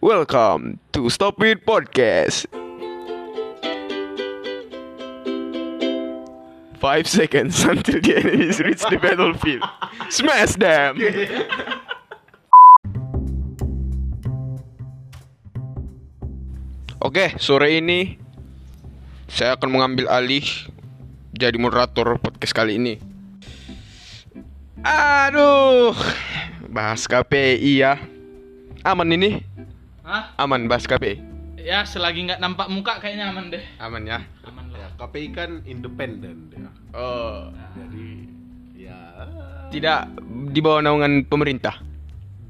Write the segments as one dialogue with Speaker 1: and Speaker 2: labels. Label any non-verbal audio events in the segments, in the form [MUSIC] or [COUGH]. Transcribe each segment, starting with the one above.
Speaker 1: Welcome to Stop It Podcast. Five seconds [LAUGHS] until the enemies reach the battlefield. Smash them! [LAUGHS] Oke, sore ini saya akan mengambil alih jadi moderator podcast kali ini. Aduh, bahas KPI ya. Aman ini?
Speaker 2: Hah?
Speaker 1: Aman bahas KPI.
Speaker 2: Ya selagi nggak nampak muka kayaknya aman deh.
Speaker 1: Aman ya.
Speaker 2: Aman
Speaker 3: Ya,
Speaker 2: lah.
Speaker 3: KPI kan independen ya.
Speaker 1: Oh,
Speaker 3: Jadi ya
Speaker 1: tidak di bawah naungan pemerintah.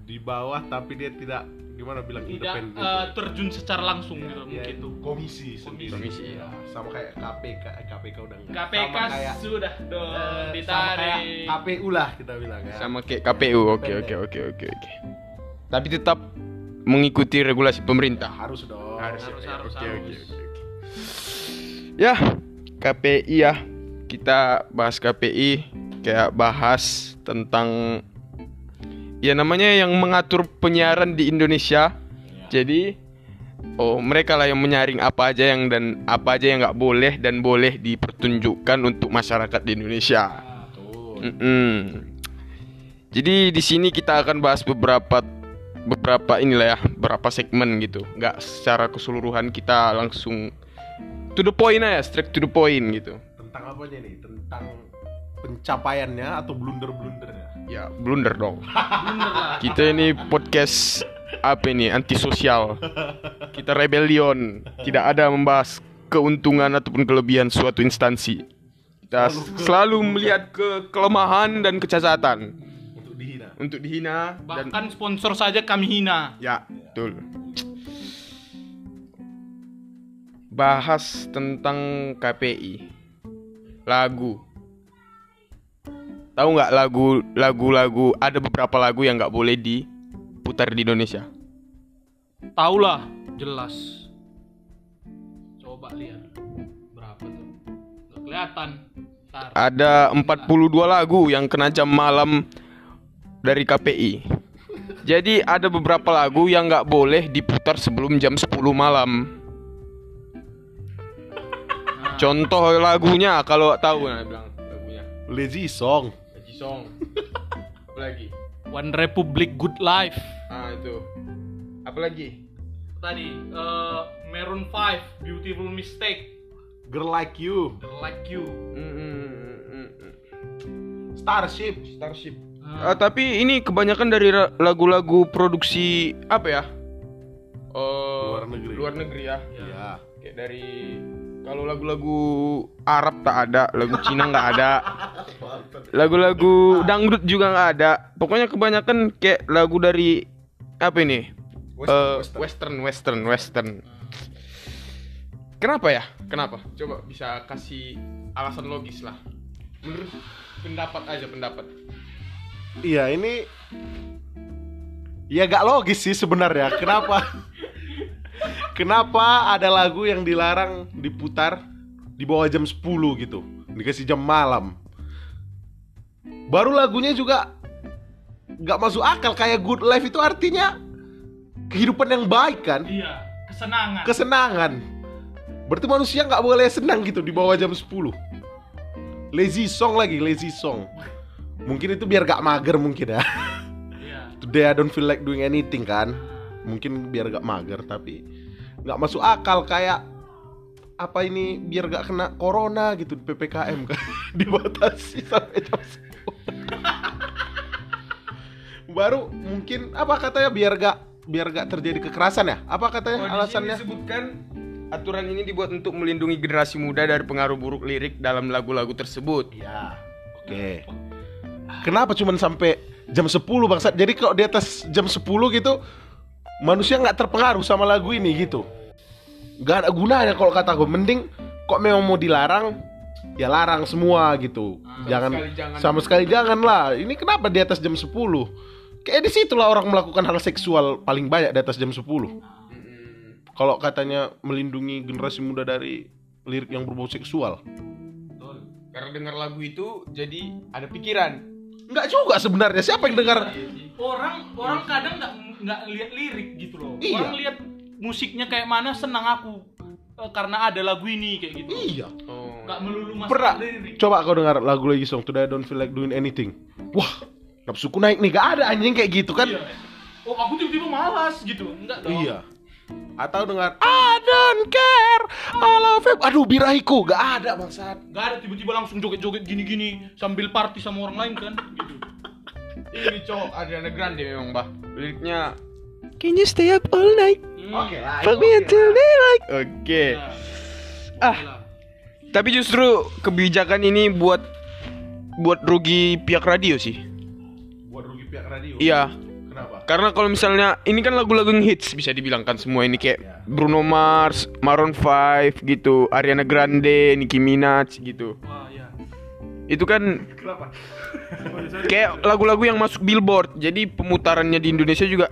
Speaker 3: di bawah tapi dia tidak gimana bilang
Speaker 2: Tidak
Speaker 3: independen.
Speaker 2: eh, terjun secara langsung gitu
Speaker 3: ya,
Speaker 2: mungkin.
Speaker 3: itu komisi sendiri.
Speaker 1: Komisi,
Speaker 3: ya. Sama kayak KPK, eh, KPK udah enggak.
Speaker 2: KPK
Speaker 3: sama kayak
Speaker 2: sudah dong
Speaker 3: eh, sama kayak
Speaker 2: ditarik.
Speaker 3: KPU lah kita bilang ya.
Speaker 1: Sama kayak KPU. Oke, oke, oke, oke, oke. Tapi tetap mengikuti regulasi pemerintah.
Speaker 3: Harus dong.
Speaker 2: Harus,
Speaker 1: ya.
Speaker 2: harus,
Speaker 1: Oke,
Speaker 2: harus.
Speaker 1: oke, oke, oke. Ya, KPI ya. Kita bahas KPI kayak bahas tentang ya namanya yang mengatur penyiaran di Indonesia. Jadi oh mereka lah yang menyaring apa aja yang dan apa aja yang nggak boleh dan boleh dipertunjukkan untuk masyarakat di Indonesia.
Speaker 3: Tuh.
Speaker 1: Mm-mm. Jadi di sini kita akan bahas beberapa beberapa inilah ya, beberapa segmen gitu. Nggak secara keseluruhan kita langsung to the point aja, straight to the point gitu.
Speaker 3: Tentang apanya nih? Tentang pencapaiannya atau blunder-blundernya?
Speaker 1: Ya, blunder dong. [LAUGHS] Kita ini podcast apa ini antisosial. Kita rebellion, tidak ada membahas keuntungan ataupun kelebihan suatu instansi. Kita selalu melihat ke kelemahan dan kecacatan
Speaker 3: Untuk dihina.
Speaker 1: dihina dan
Speaker 2: Bahkan sponsor saja kami hina.
Speaker 1: Ya, betul. Bahas tentang KPI. Lagu. Tahu nggak lagu lagu-lagu ada beberapa lagu yang nggak boleh diputar di Indonesia.
Speaker 2: Tahu lah, jelas. Coba lihat berapa tuh. Nggak kelihatan. Ntar.
Speaker 1: Ada 42 lagu yang kena jam malam dari KPI. Jadi ada beberapa lagu yang nggak boleh diputar sebelum jam 10 malam. Contoh lagunya kalau tahu nah bilang lagunya.
Speaker 3: Lazy song.
Speaker 1: Haji Song. [LAUGHS] Apa lagi?
Speaker 2: One Republic Good Life.
Speaker 1: Ah itu. Apa lagi?
Speaker 2: Tadi eh, Maroon 5 Beautiful Mistake.
Speaker 3: Girl like you.
Speaker 2: Like You.
Speaker 3: Starship.
Speaker 1: Starship.
Speaker 2: Ah,
Speaker 1: tapi ini kebanyakan dari lagu-lagu produksi apa ya? Oh,
Speaker 3: Luar negeri.
Speaker 1: Luar negeri ya.
Speaker 3: Ya.
Speaker 1: Kayak dari kalau lagu-lagu Arab tak ada, lagu Cina nggak ada, [LAUGHS] lagu-lagu dangdut juga nggak ada. Pokoknya kebanyakan kayak lagu dari apa ini? Eh, western, western, western. Kenapa ya? Kenapa? Coba bisa kasih alasan logis lah. Menurut pendapat aja pendapat.
Speaker 3: Iya ini Ya gak logis sih sebenarnya. Kenapa? Kenapa ada lagu yang dilarang diputar Di bawah jam 10 gitu? Dikasih jam malam. Baru lagunya juga Gak masuk akal. Kayak good life itu artinya Kehidupan yang baik kan?
Speaker 2: Iya, kesenangan.
Speaker 3: Kesenangan. Berarti manusia gak boleh senang gitu Di bawah jam 10 Lazy song lagi Lazy song Mungkin itu biar gak mager mungkin ya.
Speaker 2: Iya.
Speaker 3: Today I don't feel like doing anything kan. Mungkin biar gak mager tapi Gak masuk akal kayak Apa ini biar gak kena corona gitu di PPKM kan. [LAUGHS] Dibatasi sampai jam 10 Baru mungkin apa katanya biar gak biar gak terjadi kekerasan ya? Apa katanya alasannya?
Speaker 1: disebutkan aturan ini dibuat untuk melindungi generasi muda dari pengaruh buruk lirik dalam lagu-lagu tersebut.
Speaker 3: Iya. Oke Kenapa cuman sampai jam 10 bangsat Jadi kalau di atas jam 10 gitu Manusia nggak terpengaruh sama lagu ini gitu. Gak ada gunanya kalau kata gue Mending kok memang mau dilarang Ya larang semua gitu. Jangan
Speaker 1: sekali jangan.
Speaker 3: Sama sekali jangan lah. Ini kenapa di atas jam 10 Kayak di situlah orang melakukan hal seksual paling banyak di atas jam 10 Kalau katanya melindungi generasi muda dari lirik yang berbau seksual.
Speaker 1: Karena dengar lagu itu jadi ada pikiran.
Speaker 3: Enggak juga sebenarnya. Siapa yang dengar?
Speaker 2: orang orang kadang nggak nggak lihat lirik gitu loh
Speaker 3: Iya.
Speaker 2: orang lihat musiknya kayak mana senang aku Eh, karena ada lagu ini kayak gitu
Speaker 3: Iya.
Speaker 1: Oh.
Speaker 2: nggak melulu masalah
Speaker 3: Pernah.
Speaker 2: lirik
Speaker 3: Coba kau dengar lagu lagi song Today I don't feel like doing anything. Wah, nafsuku naik nih. Gak ada anjing kayak gitu kan?
Speaker 2: Iya. oh aku tiba-tiba malas gitu enggak dong
Speaker 3: Iya. Atau dengar I don't care, I love you. Aduh, birahiku. Gak ada bangsat.
Speaker 2: nggak ada tiba-tiba langsung joget-joget gini-gini sambil party sama orang lain kan gitu
Speaker 1: Ini cowok Ariana Grande memang, Bah. Liriknya Can you stay up all night?
Speaker 2: Hmm.
Speaker 3: lah.
Speaker 1: Fuck me until daylight. Oke.
Speaker 2: Nah,
Speaker 1: Ah.
Speaker 2: oke lah.
Speaker 1: Tapi justru kebijakan ini buat buat rugi pihak radio sih.
Speaker 3: Buat rugi pihak radio.
Speaker 1: Iya.
Speaker 3: Kenapa?
Speaker 1: Karena kalau misalnya ini kan lagu-lagu yang hits bisa dibilang kan semua ini kayak
Speaker 3: Ya.
Speaker 1: Bruno Mars, Maroon 5 gitu, Ariana Grande, Nicki Minaj gitu.
Speaker 2: wah ya
Speaker 1: Itu kan
Speaker 3: Kenapa? [LAUGHS]
Speaker 1: kayak lagu-lagu yang masuk Billboard. Jadi pemutarannya di Indonesia juga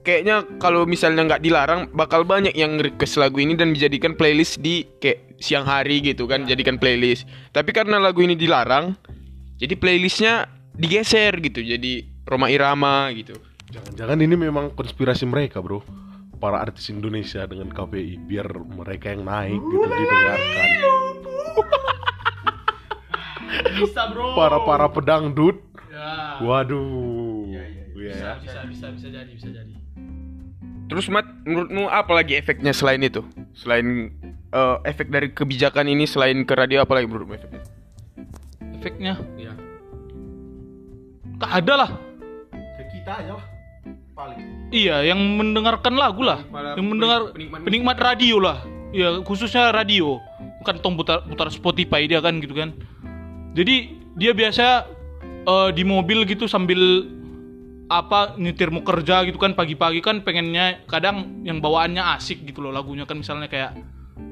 Speaker 1: kayaknya kalau misalnya nggak dilarang bakal banyak yang request lagu ini dan dijadikan playlist di kayak siang hari gitu kan, jadikan playlist. Tapi karena lagu ini dilarang, jadi playlistnya digeser gitu. Jadi Roma Irama gitu.
Speaker 3: Jangan-jangan ini memang konspirasi mereka, bro. Para artis Indonesia dengan KPI biar mereka yang naik gitu didengarkan. [LAUGHS]
Speaker 2: bisa bro
Speaker 3: Para para pedangdut.
Speaker 2: ya
Speaker 3: Waduh. Iya
Speaker 2: bisa
Speaker 3: ya.
Speaker 2: bisa bisa bisa jadi bisa jadi
Speaker 1: Terus Mat, menurutmu apa lagi efeknya selain itu? Selain eh, efek dari kebijakan ini selain ke radio apa lagi menurutmu efeknya?
Speaker 2: efeknya
Speaker 1: Iya.
Speaker 2: tak ada lah
Speaker 3: Ke kita aja lah. Paling.
Speaker 2: Iya, yang mendengarkan lagu lah,
Speaker 1: Para
Speaker 2: yang mendengar
Speaker 1: penikmat
Speaker 2: penikmat, radio lah. Iya, khususnya radio. Bukan tong putar, putar Spotify dia kan gitu kan. Jadi dia biasa eh, di mobil gitu sambil apa nyetir mau kerja gitu kan pagi-pagi kan pengennya kadang yang bawaannya asik gitu loh lagunya kan misalnya kayak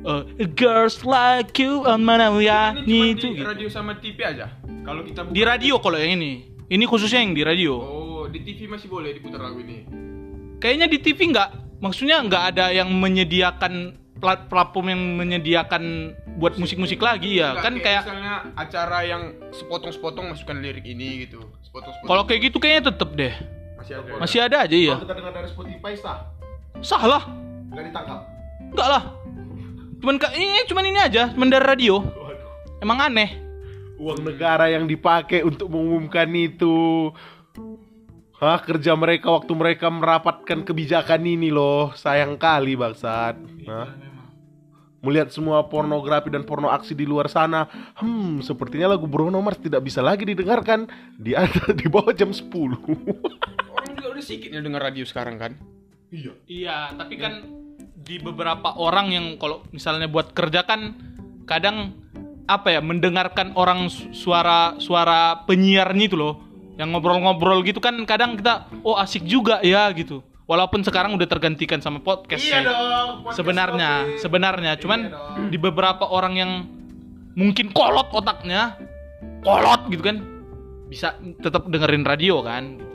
Speaker 2: eh, girls like you on mana ya itu
Speaker 1: di
Speaker 2: gitu.
Speaker 1: radio sama TV aja. Kalau kita
Speaker 2: di radio kalau yang ini ini khususnya yang di radio
Speaker 1: Oh, di TV masih boleh diputar lagu ini.
Speaker 2: kayaknya di TV nggak maksudnya nggak ada yang menyediakan plat- platform yang menyediakan buat musik-musik lagi ya
Speaker 1: Enggak,
Speaker 2: kan kayak
Speaker 1: misalnya acara yang sepotong-sepotong masukkan lirik ini gitu. Sepotong-sepotong.
Speaker 2: kalau kayak gitu kayaknya tetep deh
Speaker 1: masih ada.
Speaker 2: masih ada aja ya
Speaker 3: Kalau kita dengar dari Spotify sah,
Speaker 2: sah lah
Speaker 3: nggak ditangkap.
Speaker 2: enggak lah cuman ini cuman ini aja cuman dari radio
Speaker 3: Waduh.
Speaker 2: emang aneh
Speaker 3: Uang negara yang dipakai untuk mengumumkan itu. Hah, kerja mereka waktu mereka merapatkan kebijakan ini loh. Sayang kali bangsat. Hah? Melihat semua pornografi dan porno aksi di luar sana. Hmm, sepertinya lagu Bruno Mars tidak bisa lagi didengarkan di atas di bawah jam 10. [LAUGHS]
Speaker 1: Orang juga udah sedikit yang denger radio sekarang kan.
Speaker 3: iya.
Speaker 2: iya tapi kan di beberapa orang yang kalau misalnya buat kerja kan kadang apa ya mendengarkan orang su- suara suara penyiarnya itu loh yang ngobrol-ngobrol gitu kan kadang kita oh asik juga ya gitu walaupun sekarang udah tergantikan sama podcast
Speaker 3: Iya
Speaker 2: ya.
Speaker 3: dong. podcast
Speaker 2: sebenarnya
Speaker 3: topik.
Speaker 2: sebenarnya cuman
Speaker 3: Iya dong.
Speaker 2: di beberapa orang yang mungkin kolot otaknya kolot gitu kan bisa tetap dengerin radio kan gitu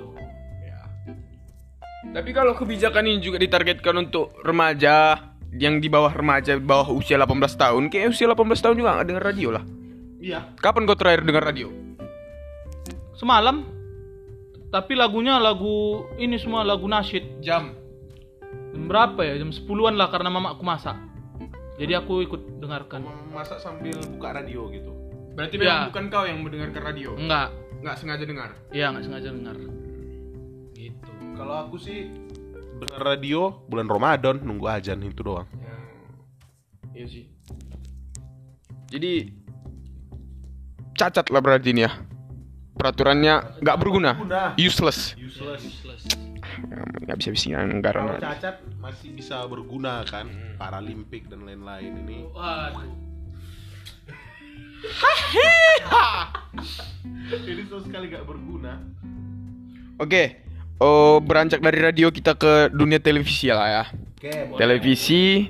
Speaker 1: Tapi kalau kebijakan ini juga ditargetkan untuk remaja yang di bawah remaja, di bawah usia 18 tahun, kayak usia 18 tahun juga nggak denger radio lah.
Speaker 3: Iya.
Speaker 1: Kapan kau terakhir denger radio?
Speaker 2: semalam tapi lagunya lagu ini semua lagu nasyid
Speaker 1: Jam.
Speaker 2: jam berapa ya jam 10-an lah karena mamaku masak jadi aku ikut dengarkan
Speaker 3: Masak sambil buka radio gitu.
Speaker 1: Berarti
Speaker 2: Ya.
Speaker 1: memang bukan kau yang mendengarkan radio.
Speaker 2: enggak
Speaker 1: Nggak sengaja dengar.
Speaker 2: iya nggak sengaja dengar gitu
Speaker 3: Kalau aku sih dengar radio bulan Ramadan nunggu ajan itu doang.
Speaker 1: Iya sih. Jadi cacat lah berarti ini ya. Peraturannya nggak berguna.
Speaker 3: Berguna.
Speaker 1: Useless.
Speaker 3: Useless.
Speaker 2: useless
Speaker 1: Nggak bisa bisikan negara.
Speaker 3: Kalau cacat masih bisa berguna kan, Paralimpik dan lain-lain ini.
Speaker 2: waduh [LAUGHS]
Speaker 3: Jadi sama sekali gak berguna.
Speaker 1: Oke. Oh, beranjak dari radio kita ke dunia televisi lah ya.
Speaker 3: Oke,
Speaker 1: Televisi.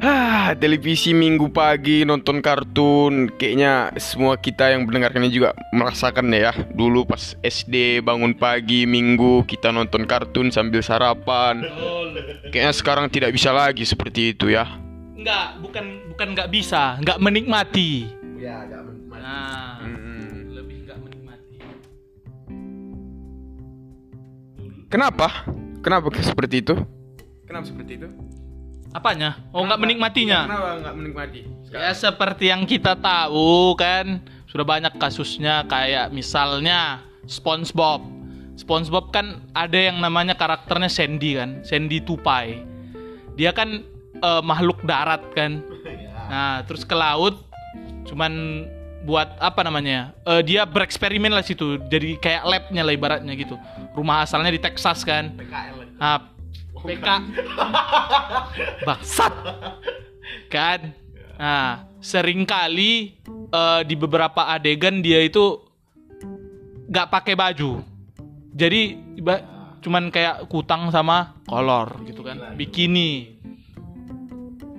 Speaker 1: Hah, televisi minggu pagi nonton kartun. Kayaknya semua kita yang mendengarkan ini juga merasakan ya. Dulu pas SD bangun pagi minggu kita nonton kartun sambil sarapan. Kayaknya sekarang tidak bisa lagi seperti itu ya.
Speaker 2: Enggak, bukan bukan nggak bisa, nggak menikmati.
Speaker 3: Ya, nggak menikmati.
Speaker 2: Nah,
Speaker 1: hmm.
Speaker 2: menikmati.
Speaker 1: Kenapa? Kenapa seperti itu? Kenapa seperti itu?
Speaker 2: Apanya? Oh, nggak menikmatinya.
Speaker 1: Kenapa nggak menikmati?
Speaker 2: Ya seperti yang kita tahu kan sudah banyak kasusnya kayak misalnya SpongeBob. SpongeBob kan ada yang namanya karakternya Sandy kan, Sandy tupai. Dia kan eh, makhluk darat kan. Nah, terus ke laut cuman buat apa namanya? Eh, dia bereksperimen lah situ. Jadi kayak labnya lah ibaratnya gitu. Rumah asalnya di Texas kan. Nah, PK [LAUGHS] Bangsat. Kan? Nah Seringkali eh, Di beberapa adegan dia itu Gak pakai baju. Jadi iba- Cuman kayak kutang sama kolor gitu kan. Bikini.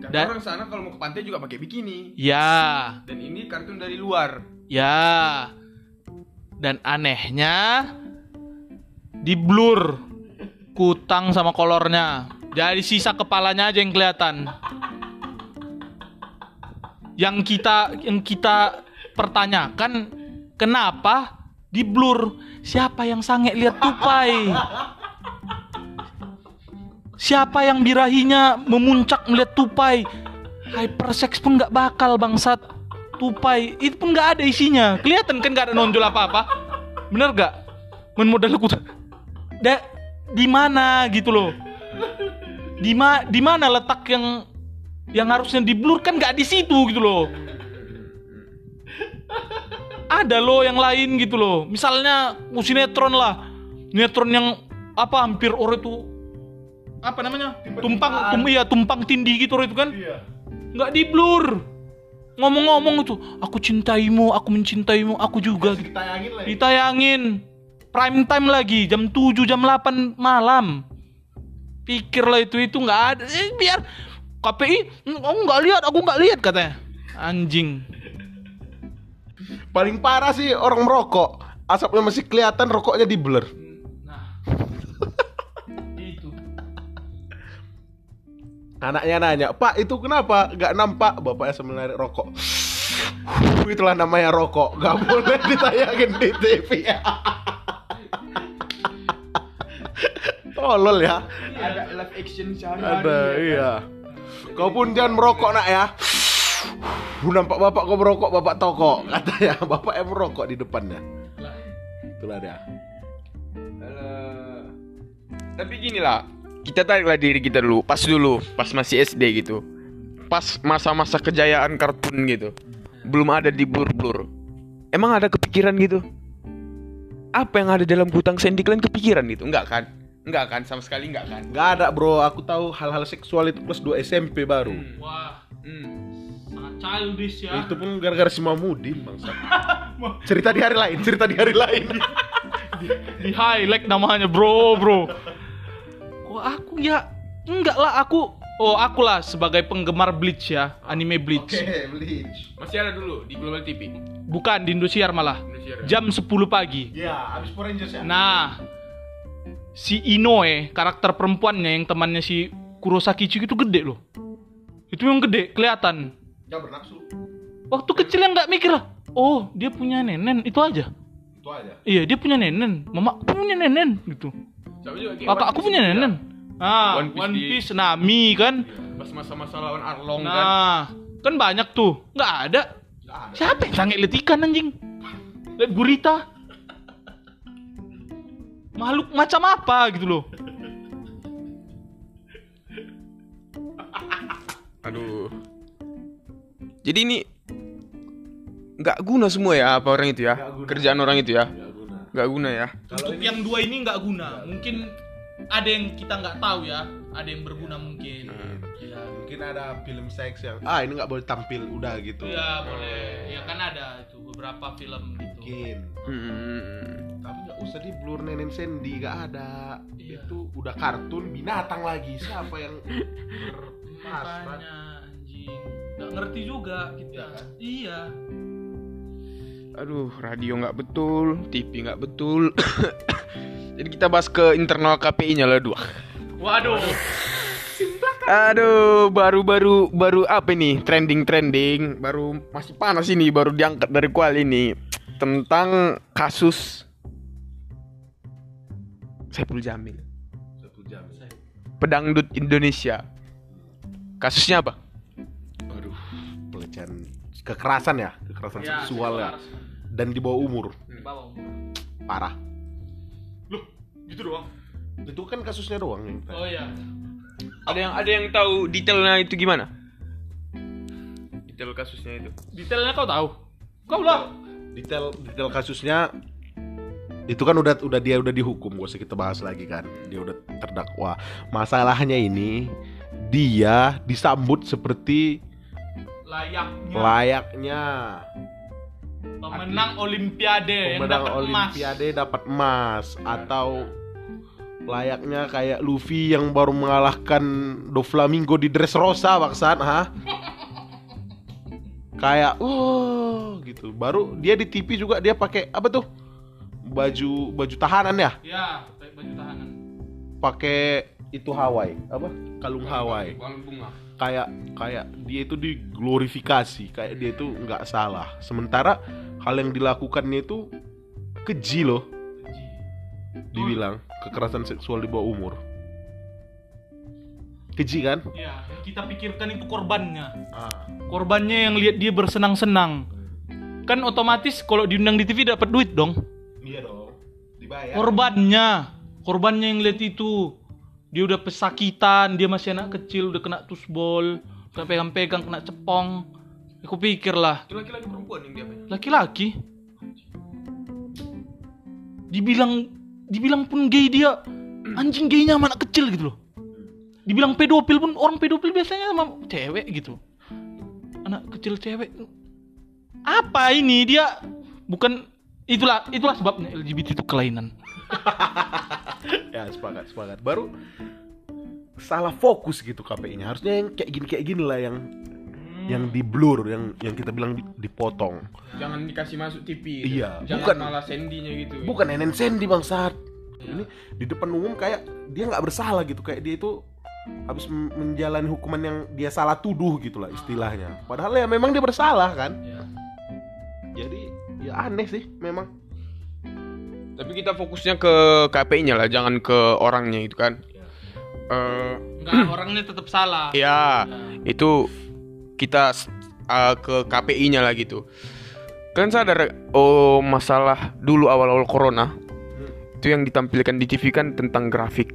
Speaker 1: Dan
Speaker 2: Dan-
Speaker 1: orang sana kalau mau ke pantai juga pakai bikini.
Speaker 2: Ya.
Speaker 1: Dan ini kartun dari luar.
Speaker 2: Ya. Dan anehnya Di blur Kutang sama kolornya. Jadi sisa kepalanya aja yang kelihatan. Yang kita Yang kita Pertanyakan Kenapa Di blur? Siapa yang sange lihat tupai? Siapa yang birahinya Memuncak melihat tupai? Hypersex pun nggak bakal bangsat. Tupai itu pun nggak ada isinya. Kelihatan kan nggak ada nonjol apa apa bener gak men modal ku da di mana gitu loh. Di ma di mana letak yang yang harusnya di blur kan nggak di situ gitu loh. Ada loh yang lain gitu loh. Misalnya sinetron lah. Sinetron yang apa hampir orang itu apa namanya? Tumpang tum iya tumpang tindih gitu orang itu kan. Nggak di blur ngomong-ngomong itu aku cintaimu aku mencintaimu aku juga.
Speaker 3: Ditayangin lah.
Speaker 2: ditayangin prime time lagi jam 7 jam 8 malam pikirlah itu itu nggak ada eh, biar KPI aku nggak lihat aku nggak lihat katanya anjing
Speaker 3: Paling parah sih orang merokok. Asapnya masih kelihatan, rokoknya di blur.
Speaker 2: nah [LAUGHS] itu
Speaker 3: Anaknya nanya, Pak itu kenapa gak nampak bapaknya sambil narik rokok? [LAUGHS] Itulah namanya rokok, gak boleh [LAUGHS] ditayangin di TV. Tolol ya.
Speaker 1: Ada live action sehari
Speaker 3: Ada, iya. Kau pun jangan merokok nak ya. Lu nampak bapak kau merokok, bapak toko katanya. [LAUGHS] Bapak yang merokok di depannya. Itulah dia.
Speaker 1: Tapi gini lah, kita tariklah diri kita dulu, pas dulu, pas masih SD gitu. Pas masa-masa kejayaan kartun gitu. Belum ada di blur-blur. Emang ada kepikiran gitu? Apa yang ada dalam gutang Sandy kalian kepikiran gitu? Enggak kan? Enggak kan? Sama sekali enggak kan?
Speaker 3: Gak ada bro, aku tahu hal-hal seksual itu kelas 2 SMP baru.
Speaker 2: wah
Speaker 1: Hmm.
Speaker 2: sangat childish ya
Speaker 3: Itu pun gara-gara si Mamudin bangsa. [LAUGHS] cerita di hari lain, cerita di hari lain. [LAUGHS]
Speaker 2: di highlight namanya bro bro kok aku ya enggak lah aku oh aku lah sebagai penggemar Bleach ya anime Bleach
Speaker 3: Bleach.
Speaker 1: Masih ada dulu di Global TV.
Speaker 2: bukan di Indosiar malah
Speaker 1: Indosiar.
Speaker 2: jam 10 pagi
Speaker 3: Ya, abis Power Rangers ya.
Speaker 2: nah si Inoue karakter perempuannya yang temannya si Kurosaki Ichigo itu gede loh itu yang gede kelihatan
Speaker 3: Gak bernafsu.
Speaker 2: waktu kecil yang nggak mikir lah oh dia punya nenen itu aja
Speaker 3: Itu aja.
Speaker 2: iya dia punya nenen mama aku punya nenen gitu
Speaker 1: Sama juga kayak
Speaker 2: kakak aku punya nenen ah
Speaker 1: One
Speaker 2: One
Speaker 1: Piece
Speaker 2: Piece,
Speaker 1: di-
Speaker 2: Nami kan
Speaker 1: Pas masa-masa lawan Arlong kan.
Speaker 2: nah kan banyak tuh nggak ada
Speaker 3: Gak ada.
Speaker 2: siapa yang sange liat ikan anjing liat gurita makhluk macam apa gitu loh
Speaker 1: Aduh. Jadi ini nggak guna semua ya apa orang itu ya?
Speaker 3: Nggak.
Speaker 1: Kerjaan orang itu ya?
Speaker 3: Gak guna.
Speaker 1: Nggak guna ya?
Speaker 2: untuk yang dua ini nggak guna mungkin ada yang kita nggak tahu ya ada yang berguna mungkin ya
Speaker 3: Mungkin ada film seks yang ah ini nggak boleh tampil udah gitu.
Speaker 2: ya boleh ya kan ada itu beberapa film gitu
Speaker 3: Mungkin.
Speaker 1: Hmm.
Speaker 3: Tapi nggak usah di blur nenen Sandy nggak ada.
Speaker 2: Iya.
Speaker 3: Itu udah kartun binatang lagi. Siapa yang [LAUGHS] berpasrah?
Speaker 2: makanya anjing nggak ngerti juga kita iya
Speaker 1: Aduh, radio nggak betul, TV nggak betul. [COUGHS] Jadi kita bahas ke internal KPI-nya lah dua.
Speaker 2: waduh
Speaker 1: Aduh, baru-baru baru apa ini? Trending-trending, baru masih panas ini, baru diangkat dari kual ini tentang kasus Saiful Jamil.
Speaker 3: Satu jam.
Speaker 1: Pedangdut Indonesia. Kasusnya apa?
Speaker 3: Aduh, pelecehan kekerasan ya, kekerasan seksual ya. Dan di bawah umur.
Speaker 2: Di bawah.
Speaker 3: Parah.
Speaker 2: Loh, gitu doang.
Speaker 3: Itu kan kasusnya doang nih.
Speaker 2: Oh iya.
Speaker 1: Ada yang ada yang tahu detailnya itu gimana? Detail kasusnya itu.
Speaker 2: Detailnya kau tahu? Kau lah.
Speaker 3: Detail detail kasusnya itu kan udah udah dia udah dihukum gak usah kita bahas lagi kan dia udah terdakwa masalahnya ini dia disambut seperti
Speaker 2: Layaknya.
Speaker 3: Layaknya.
Speaker 2: Pemenang olimpiade yang
Speaker 3: pemenang
Speaker 2: emas.
Speaker 3: olimpiade dapat emas. Atau layaknya kayak Luffy yang baru mengalahkan Doflamingo di Dressrosa baksan ha [LAUGHS] kayak oh gitu. Baru dia di TV juga dia pakai apa tuh? Baju baju tahanan ya?
Speaker 2: Ya, pakai baju tahanan.
Speaker 3: pakai itu Hawaii apa? Kalung Hawaii.
Speaker 1: Bang bunga.
Speaker 3: Kayak kayak dia itu diglorifikasi kayak dia itu nggak salah sementara hal yang dilakukannya itu keji loh dibilang kekerasan seksual di bawah umur keji kan
Speaker 2: Ya, kita pikirkan itu korbannya.
Speaker 3: ah.
Speaker 2: Korbannya yang lihat dia bersenang-senang. Kan otomatis kalau diundang di TV dapat duit dong.
Speaker 3: iya dong dibayar
Speaker 2: Korbannya, korbannya yang lihat itu. Dia udah pesakitan, dia masih anak kecil, udah kena tusbol, kena pegang-pegang, kena cepong. Aku pikir lah,
Speaker 1: laki-laki perempuan yang dia
Speaker 2: laki-laki. Dibilang, dibilang pun gay dia, anjing gaynya sama anak kecil gitu loh. Dibilang pedofil pun orang pedofil biasanya sama cewek gitu. Anak kecil cewek. Apa ini dia bukan itulah itulah sebabnya LGBT itu kelainan. [LAUGHS]
Speaker 3: ya sepakat sepakat. Baru salah fokus gitu KPI-nya harusnya yang kayak gini kayak gini lah yang yang di blur yang yang kita bilang di- dipotong.
Speaker 1: Jangan dikasih masuk TV.
Speaker 3: Iya,
Speaker 1: Jangan
Speaker 3: bukan.
Speaker 1: malah sendinya gitu.
Speaker 3: bukan nenen sendi bang saat ini di depan umum kayak dia nggak bersalah gitu. Kayak dia itu habis menjalani hukuman yang dia salah tuduh gitu lah istilahnya. Padahal ya memang dia bersalah kan.
Speaker 2: Ya.
Speaker 3: jadi ya aneh sih memang
Speaker 1: Tapi kita fokusnya ke KPI-nya lah, jangan ke orangnya itu kan. Eh,
Speaker 2: Enggak, [CLEARS THROAT] orangnya tetap salah.
Speaker 1: ya, itu kita uh, ke KPI-nya lah gitu. Kalian sadar oh masalah dulu awal-awal corona itu yang ditampilkan di TV kan tentang grafik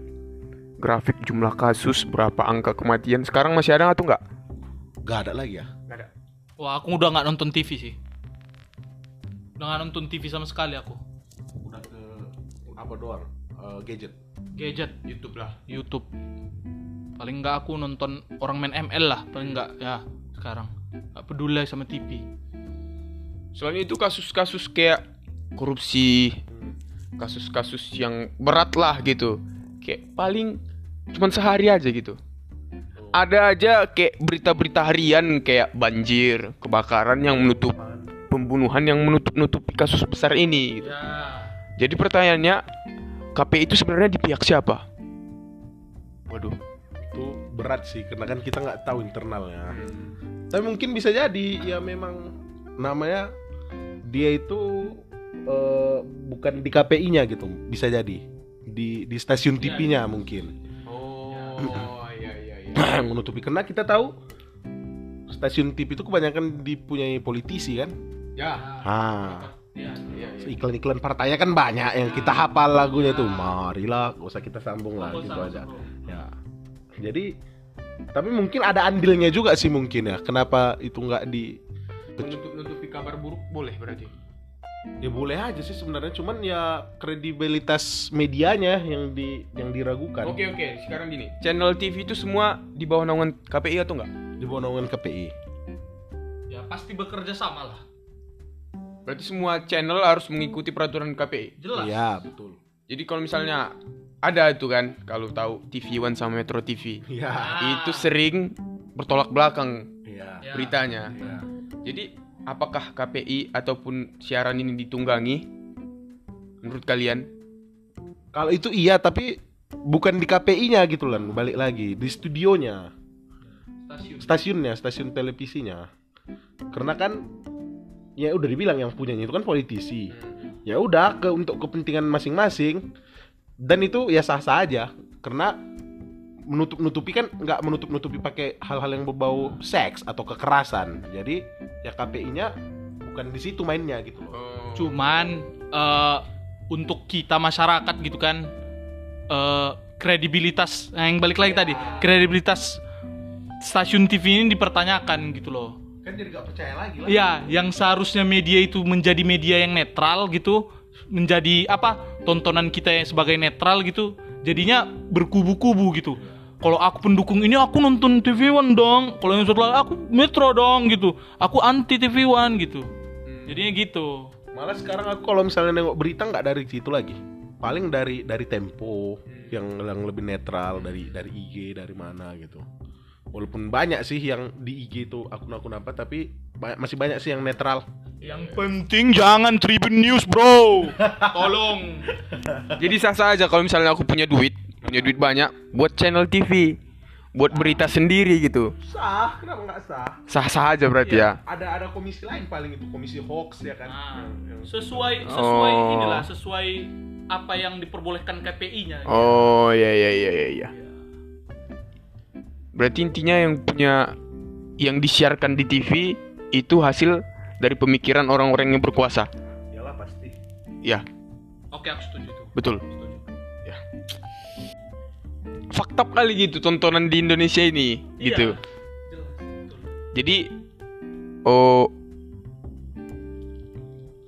Speaker 1: grafik jumlah kasus berapa angka kematian sekarang masih ada atau nggak?
Speaker 3: nggak ada lagi ya
Speaker 1: Nggak ada.
Speaker 2: Wah, aku udah nggak nonton TV sih. Udah nggak nonton TV sama sekali aku.
Speaker 3: Apa doang Eh, gadget
Speaker 2: Gadget,
Speaker 1: YouTube lah.
Speaker 2: YouTube. Paling nggak aku nonton orang main ML lah, paling nggak ya sekarang. Nggak peduli sama TV.
Speaker 1: Soalnya itu kasus-kasus kayak korupsi, kasus-kasus yang berat lah gitu. Kayak paling cuman sehari aja gitu. Ada aja kayak berita-berita harian kayak banjir, kebakaran yang menutup pembunuhan yang menutup-nutupi kasus besar ini. gitu.
Speaker 2: Ya.
Speaker 1: Jadi pertanyaannya, KPI itu sebenarnya di pihak siapa?
Speaker 3: waduh itu berat sih karena kan kita nggak tahu internalnya. Tapi mungkin bisa jadi ya memang namanya dia itu eh, bukan di KPI-nya gitu bisa jadi. Di di stasiun TV-nya mungkin.
Speaker 1: Oh, [CLEARS THROAT] iya iya iya.
Speaker 3: menutupi. Karena kita tahu stasiun TV itu kebanyakan dipunyai politisi kan?
Speaker 1: Ya.
Speaker 3: ah
Speaker 2: Ya.
Speaker 1: Iya, iya.
Speaker 3: iklan-iklan partainya kan banyak yang kita hafal lagunya tuh marilah gak usah kita sambung lah gitu aja ya jadi tapi mungkin ada andilnya juga sih mungkin ya kenapa itu nggak di
Speaker 1: Menutup-nutupi kabar buruk boleh berarti.
Speaker 3: ya boleh aja sih sebenarnya cuman ya kredibilitas medianya yang di yang diragukan
Speaker 1: Oke oke, sekarang gini. Channel TV itu semua di bawah naungan KPI atau enggak?
Speaker 3: di bawah naungan KPI
Speaker 2: Ya pasti bekerja sama lah.
Speaker 1: Berarti semua channel harus mengikuti peraturan KPI.
Speaker 2: Jelas.
Speaker 3: iya betul
Speaker 1: Jadi kalau misalnya ada itu kan, kalau tahu TV One sama Metro TV,
Speaker 3: iya
Speaker 1: itu sering bertolak belakang
Speaker 3: iya
Speaker 2: Ya.
Speaker 1: beritanya.
Speaker 3: Iya.
Speaker 1: Jadi apakah KPI ataupun siaran ini ditunggangi? Menurut kalian?
Speaker 3: kalau itu iya tapi bukan di KPI-nya gitu lah balik lagi di studionya
Speaker 2: Stasiun.
Speaker 3: stasiunnya stasiun televisinya karena kan ya udah dibilang yang punyanya itu kan politisi. Ya udah ke untuk kepentingan masing-masing. Dan itu ya sah sah aja. Karena menutup nutupi kan nggak menutup nutupi pakai hal-hal yang berbau seks atau kekerasan. Jadi ya KPI-nya bukan di situ mainnya gitu loh.
Speaker 2: Cuman eh, untuk kita masyarakat gitu kan eh, kredibilitas nah, yang balik lagi tadi kredibilitas stasiun TV ini dipertanyakan gitu loh.
Speaker 3: Kan jadi nggak percaya lagi lah
Speaker 2: Ya, yang seharusnya media itu menjadi media yang netral gitu, menjadi apa? Tontonan kita yang sebagai netral gitu, jadinya berkubu-kubu gitu. Kalau aku pendukung ini aku nonton TV One dong, kalau yang satu lagi aku Metro dong gitu. Aku anti TV One gitu. Jadinya gitu.
Speaker 3: malah sekarang aku kalau misalnya nengok berita nggak dari situ lagi paling dari dari Tempo yang yang lebih netral dari dari IG dari mana gitu walaupun banyak sih yang di IG itu akun-akun apa tapi ba- masih banyak sih yang netral
Speaker 2: Yang penting jangan Tribun News, Bro. [LAUGHS] Tolong.
Speaker 1: Jadi sah-sah aja kalau misalnya aku punya duit, punya duit banyak, buat channel TV, buat berita sendiri gitu.
Speaker 3: sah kenapa nggak sah
Speaker 1: Sah-sah aja berarti ya.
Speaker 3: ada ada komisi lain paling itu komisi hoax ya kan
Speaker 2: Nah, sesuai sesuai
Speaker 1: Oh.
Speaker 2: inilah sesuai apa yang diperbolehkan KPI-nya.
Speaker 1: Oh iya iya iya iya. iya. Berarti intinya yang punya yang disiarkan di TV itu hasil dari pemikiran orang-orang yang berkuasa.
Speaker 3: Yalah pasti
Speaker 1: Ya,
Speaker 2: Oke, aku setuju itu.
Speaker 1: betul.
Speaker 2: Setuju.
Speaker 1: Fakta kali gitu tontonan di Indonesia ini gitu.
Speaker 2: Iya. Jelas, betul.
Speaker 1: Jadi oh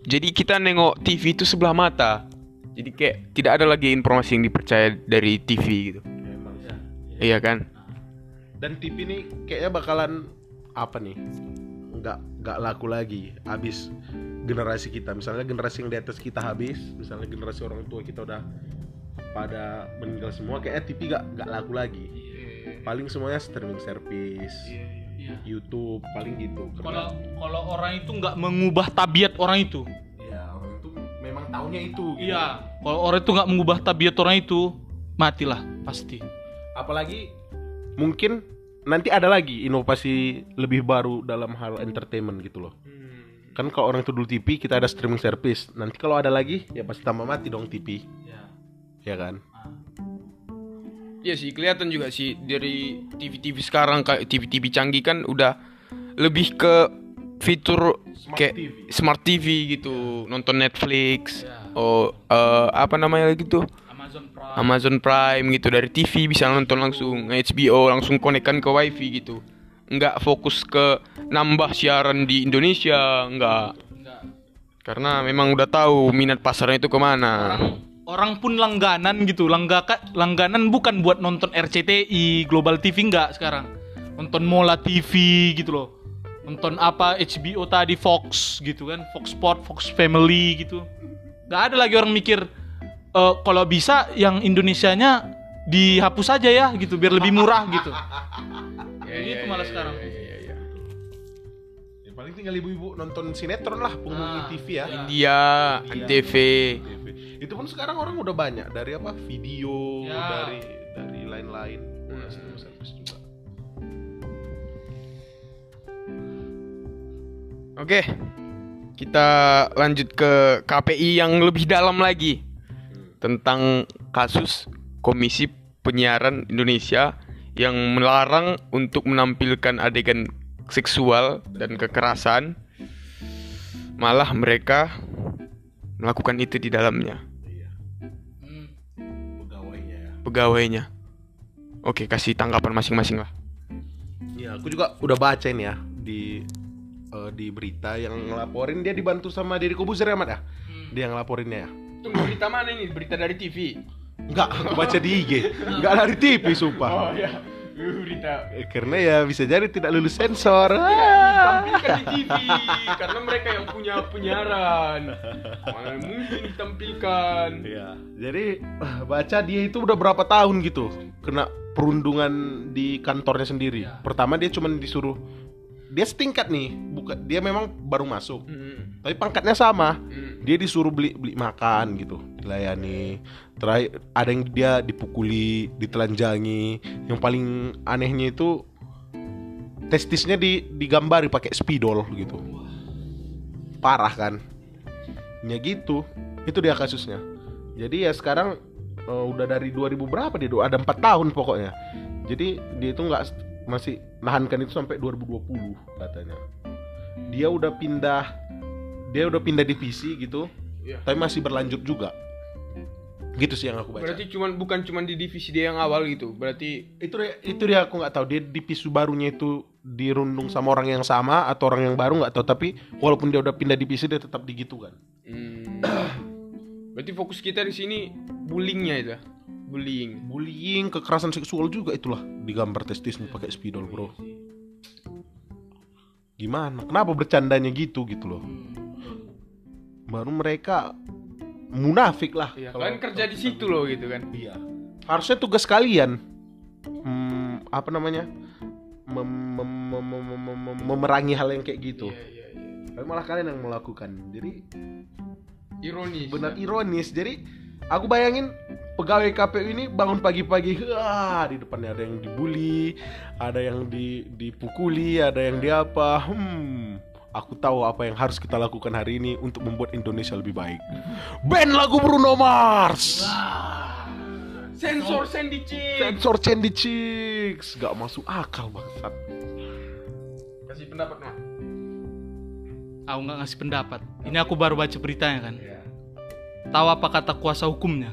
Speaker 1: jadi kita nengok TV itu sebelah mata. Jadi kayak tidak ada lagi informasi yang dipercaya dari TV gitu.
Speaker 3: emang
Speaker 2: Iya.
Speaker 1: Iya kan?
Speaker 3: Dan TV ini kayaknya bakalan apa nih nggak nggak laku lagi habis generasi kita misalnya generasi yang di atas kita habis misalnya generasi orang tua kita udah pada meninggal semua kayaknya TV nggak nggak laku lagi paling semuanya streaming service
Speaker 2: Iya.
Speaker 3: YouTube paling gitu
Speaker 2: Kalau kalau orang itu nggak mengubah tabiat orang itu.
Speaker 3: ya orang itu memang taunya itu gitu.
Speaker 2: Iya. Kalau orang itu nggak mengubah tabiat orang itu, matilah pasti.
Speaker 3: apalagi mungkin nanti ada lagi inovasi lebih baru dalam hal entertainment gitu loh. Kan kalau orang itu dulu TV kita ada streaming service. Nanti kalau ada lagi ya pasti tambah mati dong TV
Speaker 2: Ya.
Speaker 3: ya kan?
Speaker 1: Iya sih kelihatan juga sih dari TV-TV sekarang kayak TV-TV canggih kan udah lebih ke fitur
Speaker 3: Smart
Speaker 1: kayak
Speaker 3: TV.
Speaker 1: smart TV gitu, nonton Netflix,
Speaker 2: Ya.
Speaker 1: oh eh, apa namanya lagi tuh
Speaker 2: Amazon Prime.
Speaker 1: Gitu dari TV bisa nonton langsung HBO langsung konekkan ke WiFi gitu, nggak fokus ke nambah siaran di Indonesia nggak,
Speaker 2: Enggak.
Speaker 1: karena memang udah tahu minat pasarnya itu ke
Speaker 2: mana. Orang, pun langganan gitu, langgaka, langganan bukan buat nonton RCTI, Global TV enggak sekarang. Nonton Mola TV gitu loh. Nonton apa HBO tadi Fox gitu kan, Fox Sport, Fox Family gitu. Gak ada lagi orang mikir eh, kalau bisa yang Indonesianya dihapus aja ya gitu biar lebih murah gitu. [LAUGHS] Kayak gitu malah sekarang.
Speaker 3: ya paling tinggal ibu-ibu nonton sinetron lah pengumuman
Speaker 2: Ah,
Speaker 3: TV ya
Speaker 1: India, Antv,
Speaker 3: TV. itu pun sekarang orang udah banyak dari apa video
Speaker 2: Ya.
Speaker 3: dari dari lain-lain service juga
Speaker 1: Oke, kita lanjut ke KPI yang lebih dalam lagi tentang kasus Komisi Penyiaran Indonesia yang melarang untuk menampilkan adegan seksual dan kekerasan. Malah mereka melakukan itu di dalamnya,
Speaker 3: iya
Speaker 2: Hmm.
Speaker 3: pegawainya ya
Speaker 1: pegawainya. Oke, kasih tanggapan masing-masing lah.
Speaker 3: Ya, aku juga udah baca ini ya di eh, di berita yang ngelaporin dia dibantu sama Deddy Kobuzer ya, Mat ya? Dia yang ngelaporinnya ya.
Speaker 1: Tunggu berita mana ini? Berita dari TV.
Speaker 3: Enggak, aku baca di IG. Enggak dari TV, sumpah.
Speaker 1: ya, berita
Speaker 3: Eh, Karena ya bisa jadi tidak lulus sensor. Ah.
Speaker 1: ditampilkan di TV karena mereka yang punya penyiaran. Mana mungkin ditampilkan.
Speaker 3: Ya, jadi baca dia itu udah berapa tahun gitu kena perundungan di kantornya sendiri. Pertama dia cuma disuruh dia setingkat nih, bukan dia memang baru masuk.
Speaker 1: Hmm.
Speaker 3: Tapi pangkatnya sama.
Speaker 1: Hmm.
Speaker 3: Dia disuruh beli beli makan gitu, dilayani. Terakhir ada yang dia dipukuli, ditelanjangi. Yang paling anehnya itu testisnya di digambari pakai spidol gitu. Parah kan? Ya gitu. Itu dia kasusnya. Jadi ya sekarang eh, udah dari 2000 berapa dia ada empat tahun pokoknya jadi dia itu nggak masih nahankan itu sampai 2020 katanya dia udah pindah dia udah pindah divisi gitu
Speaker 1: Iya.
Speaker 3: tapi masih berlanjut juga gitu sih yang aku baca
Speaker 1: Berarti cuman bukan cuman di divisi dia yang awal gitu. Berarti
Speaker 3: itu dia, itu dia aku nggak tahu dia divisi barunya itu dirundung sama orang yang sama atau orang yang baru nggak tahu tapi walaupun dia udah pindah divisi dia tetap digitu kan
Speaker 1: hmm, [COUGHS] Berarti fokus kita di sini bullyingnya itu. Bullying.
Speaker 3: bullying kekerasan seksual juga itulah digambar testismu pakai spidol bro gimana kenapa bercandanya gitu gitu loh baru mereka munafik lah
Speaker 1: Iya,
Speaker 3: kalau-
Speaker 1: kalian kerja di situ loh gitu kan.
Speaker 3: iya harusnya tugas kalian hmm, apa namanya mem- mem- mem- mem- mem- mem- memerangi hal yang kayak gitu
Speaker 1: Iya, iya, iya.
Speaker 3: tapi malah kalian yang melakukan jadi
Speaker 1: Ironis.
Speaker 3: benar ironis jadi aku bayangin pegawai KPU ini bangun pagi-pagi wah di depannya ada yang dibully ada yang di dipukuli ada yang di apa hmm aku tahu apa yang harus kita lakukan hari ini untuk membuat Indonesia lebih baik band lagu Bruno Mars
Speaker 1: Sensor Sandy Chick.
Speaker 3: sensor Candy Chicks gak masuk akal bangsat
Speaker 1: Kasih pendapat mah.
Speaker 2: Aku nggak ngasih pendapat. Ini aku baru baca beritanya kan.
Speaker 1: Iya.
Speaker 2: Tahu apa kata kuasa hukumnya?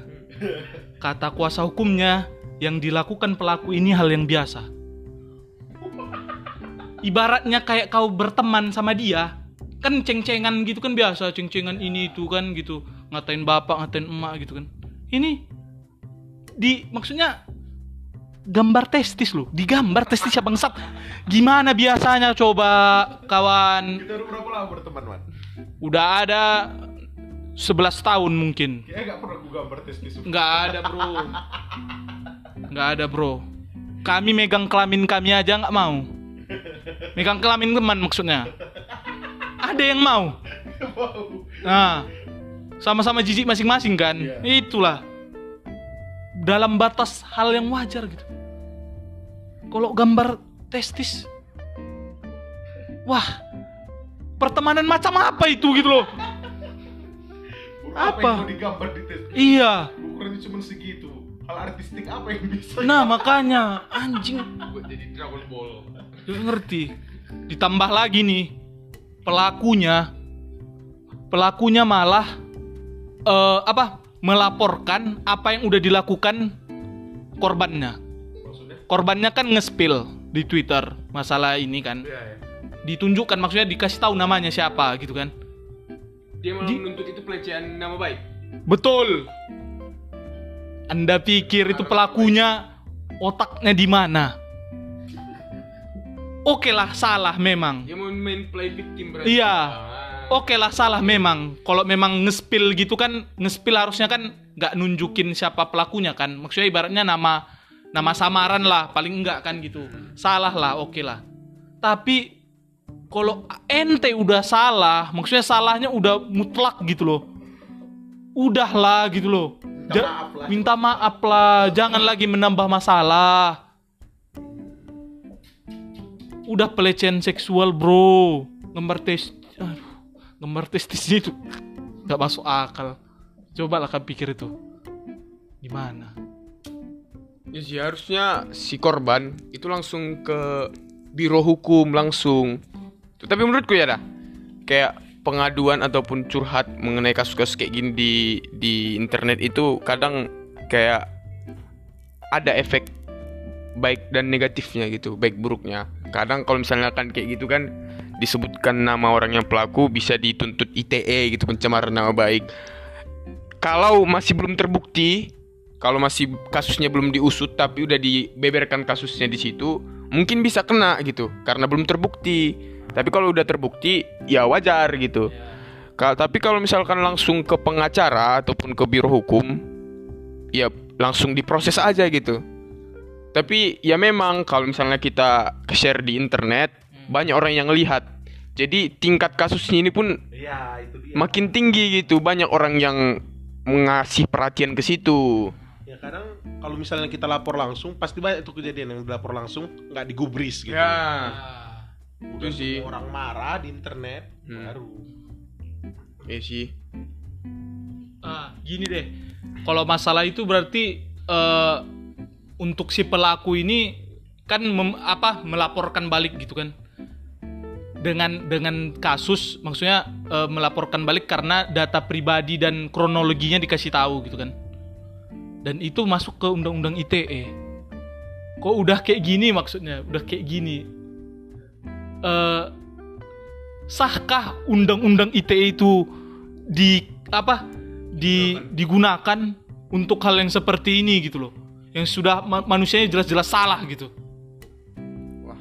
Speaker 2: Kata kuasa hukumnya yang dilakukan pelaku ini hal yang biasa. Ibaratnya kayak kau berteman sama dia, kan ceng-cengan gitu kan biasa, ceng-cengan ini itu kan gitu, ngatain bapak, ngatain emak gitu kan. Ini di maksudnya gambar testis loh, digambar testis ya bangsat. Gimana biasanya coba kawan?
Speaker 3: kita udah berapa lama berteman man
Speaker 2: Udah ada 11 tahun mungkin.
Speaker 3: kayaknya gak pernah aku gambar testis
Speaker 2: Nggak ada bro. Nggak ada bro. Kami megang kelamin kami aja nggak mau. Megang kelamin teman maksudnya. Ada yang mau. Nah Sama-sama jijik masing-masing kan?
Speaker 3: Iya.
Speaker 2: Itulah. Dalam batas hal yang wajar gitu. Kalau gambar testis Wah Pertemanan macam apa itu gitu loh Apa?
Speaker 3: yang mau digambar di testis
Speaker 2: Iya
Speaker 3: ukurannya cuma segitu hal artistik apa yang bisa
Speaker 2: Nah makanya anjing
Speaker 1: Buat jadi Dragon Ball.
Speaker 2: Gak ngerti. Ditambah lagi nih pelakunya pelakunya malah eh, apa melaporkan apa yang udah dilakukan korbannya.
Speaker 3: maksudnya
Speaker 2: Korbannya kan nge-spill di Twitter masalah ini kan.
Speaker 1: Iya, ya.
Speaker 2: Ditunjukkan maksudnya dikasih tahu namanya siapa gitu kan.
Speaker 1: Dia malah
Speaker 2: Di-
Speaker 1: menuntut itu pelecehan nama baik.
Speaker 2: Betul. Anda pikir itu pelakunya otaknya di mana? Oke lah salah memang.
Speaker 1: Dia mau main play victim berarti.
Speaker 2: Iya.
Speaker 1: Ah.
Speaker 2: Oke lah salah memang. Kalau memang ngespil gitu kan, ngespil harusnya kan nggak nunjukin siapa pelakunya kan. Maksudnya ibaratnya nama nama samaran lah, paling enggak kan gitu. Salah lah, oke lah. Tapi kalau ente udah salah, maksudnya salahnya udah mutlak gitu loh. Udahlah gitu loh.
Speaker 3: Minta
Speaker 2: Ja-
Speaker 3: maaf lah.
Speaker 2: minta maaf lah, jangan lagi menambah masalah. Udah pelecehan seksual, bro. Gambar tes, aduh, gambar testisnya itu nggak masuk akal. Coba lah kan pikir itu. Gimana?
Speaker 1: Ya sih harusnya si korban itu langsung ke biro hukum langsung. Tapi menurutku ya dah kayak pengaduan ataupun curhat mengenai kasus-kasus kayak gini di di internet itu kadang kayak ada efek baik dan negatifnya gitu, baik buruknya. Kadang kalau misalnya kan kayak gitu kan disebutkan nama orang yang pelaku bisa dituntut ITE gitu pencemaran nama baik. Kalau masih belum terbukti, kalau masih kasusnya belum diusut tapi udah dibeberkan kasusnya di situ, mungkin bisa kena gitu karena belum terbukti. Tapi kalau udah terbukti, ya wajar gitu. Ka- tapi kalau misalkan langsung ke pengacara ataupun ke biro hukum, ya langsung diproses aja gitu. Tapi ya memang kalau misalnya kita share di internet, banyak orang yang lihat. Jadi tingkat kasusnya ini pun
Speaker 3: Iya, itu dia.
Speaker 1: makin tinggi gitu. Banyak orang yang mengasih perhatian ke situ.
Speaker 3: ya kadang kalau misalnya kita lapor langsung, pasti banyak tuh kejadian yang dilapor langsung nggak digubris gitu.
Speaker 1: Ya,
Speaker 3: Bukan
Speaker 1: itu sih.
Speaker 3: orang marah di internet
Speaker 1: Hmm.
Speaker 3: baru.
Speaker 1: ya sih.
Speaker 2: Ah, gini deh. Kalau masalah itu berarti eh, untuk si pelaku ini kan mem- apa melaporkan balik gitu kan. Dengan dengan kasus maksudnya eh, melaporkan balik karena data pribadi dan kronologinya dikasih tahu gitu kan. Dan itu masuk ke undang-undang ITE. Kok udah kayak gini maksudnya? Udah kayak gini. Eh sahkah undang-undang ITE itu di apa di digunakan untuk hal yang seperti ini gitu loh yang sudah ma- manusianya jelas-jelas salah gitu
Speaker 1: Wah,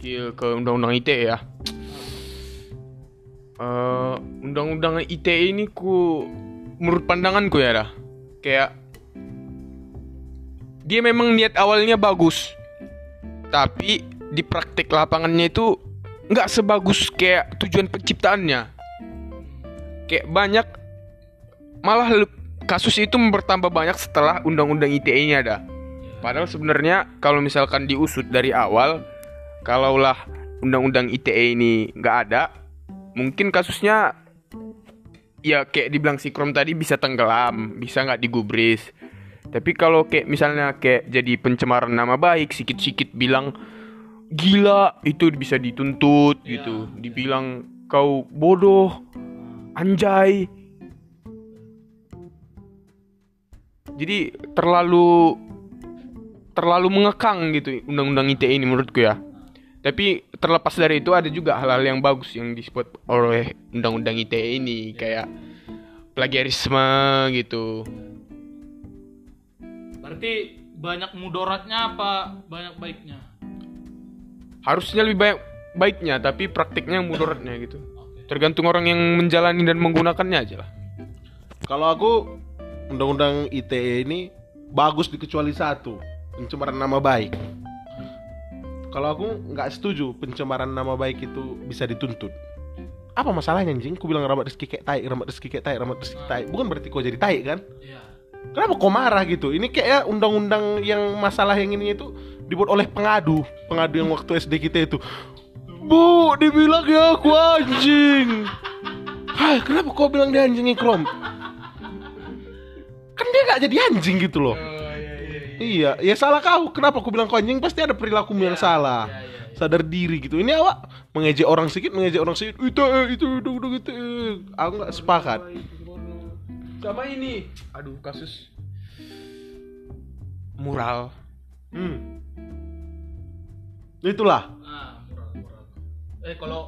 Speaker 1: kill ke undang-undang ITE ya. Eh, undang-undang ITE ini ku menurut pandanganku ya dah. Kayak dia memang niat awalnya bagus. Tapi di praktik lapangannya itu nggak sebagus kayak tujuan penciptaannya. Kayak banyak malah kasus itu bertambah banyak setelah undang-undang ITE-nya ada. Padahal sebenarnya kalau misalkan diusut dari awal, kalaulah undang-undang ITE ini nggak ada, mungkin kasusnya ya kayak dibilang si Krom tadi bisa tenggelam, bisa nggak digubris. Tapi kalau kayak misalnya kayak jadi pencemaran nama baik, sikit-sikit bilang gila itu bisa dituntut gitu, dibilang kau bodoh, anjay. Jadi terlalu terlalu mengekang gitu undang-undang ITE ini menurutku ya. Tapi terlepas dari itu ada juga hal-hal yang bagus yang disebut oleh undang-undang ITE ini kayak plagiarisme gitu.
Speaker 2: berarti banyak mudaratnya apa banyak baiknya
Speaker 1: Harusnya lebih banyak baiknya tapi praktiknya mudaratnya gitu. Tergantung orang yang menjalani dan menggunakannya aja lah.
Speaker 3: Kalau aku undang-undang ITE ini bagus dikecuali satu, pencemaran nama baik. Kalau aku nggak setuju pencemaran nama baik itu bisa dituntut. Apa masalahnya anjing? Ku bilang Rahmat Rizky kayak tai, Rahmat Rizky kayak tai, Rahmat Rizky tai. Bukan berarti kau jadi tai kan?
Speaker 2: Iya.
Speaker 3: Kenapa kau marah gitu? Ini kayak undang-undang yang masalah yang ini itu dibuat oleh pengadu, pengadu yang waktu SD kita itu. Bu, dibilang ya aku anjing. Hai, kenapa kau bilang dia anjing Ikrom? Kan dia gak jadi anjing gitu loh. Iya, ya salah kau. Kenapa aku bilang kau anjing? Pasti ada perilaku yang salah. Sadar diri gitu. Ini awak mengejek orang sedikit, mengejek orang sedikit. Itu, eh, itu, itu, itu, itu. Aku nggak sepakat.
Speaker 1: Sama ini, aduh kasus mural.
Speaker 3: Hmm. Itulah.
Speaker 2: ah moral moral eh kalau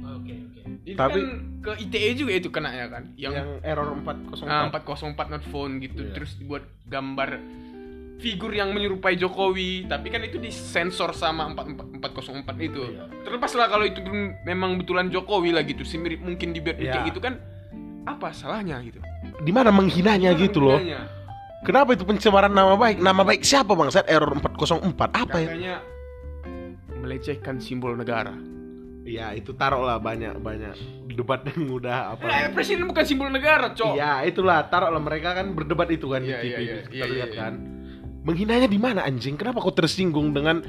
Speaker 2: ah, oke oke
Speaker 1: Itu
Speaker 3: Tapi-
Speaker 1: kan ke ITE juga itu kena ya kan? Yang,
Speaker 3: Yang error 404.
Speaker 1: ah, 404 not phone gitu,
Speaker 3: Iya.
Speaker 1: terus dibuat gambar figur yang menyerupai Jokowi, tapi kan itu disensor sama 44 404 itu.
Speaker 3: Iya.
Speaker 1: Terlepas lah kalau itu memang betulan Jokowi lah gitu, si mirip mungkin dibuat
Speaker 3: Iya.
Speaker 1: kayak gitu kan apa salahnya gitu?
Speaker 3: Di mana menghinanya gitu loh.
Speaker 1: Gunanya?
Speaker 3: Kenapa itu pencemaran nama baik? Nama baik siapa bangsat? Error 404. Apa ya?
Speaker 1: Melecehkan simbol negara.
Speaker 3: Iya, itu taruh lah banyak banyak debat yang udah apa.
Speaker 1: Eh, presiden bukan simbol negara, cok.
Speaker 3: Iya, itulah taruh lah mereka kan berdebat itu kan
Speaker 1: Iya,
Speaker 3: di
Speaker 1: iya,
Speaker 3: TV
Speaker 1: iya,
Speaker 3: kita
Speaker 1: iya,
Speaker 3: lihat
Speaker 1: iya.
Speaker 3: kan. Menghinanya di mana anjing? Kenapa kau tersinggung dengan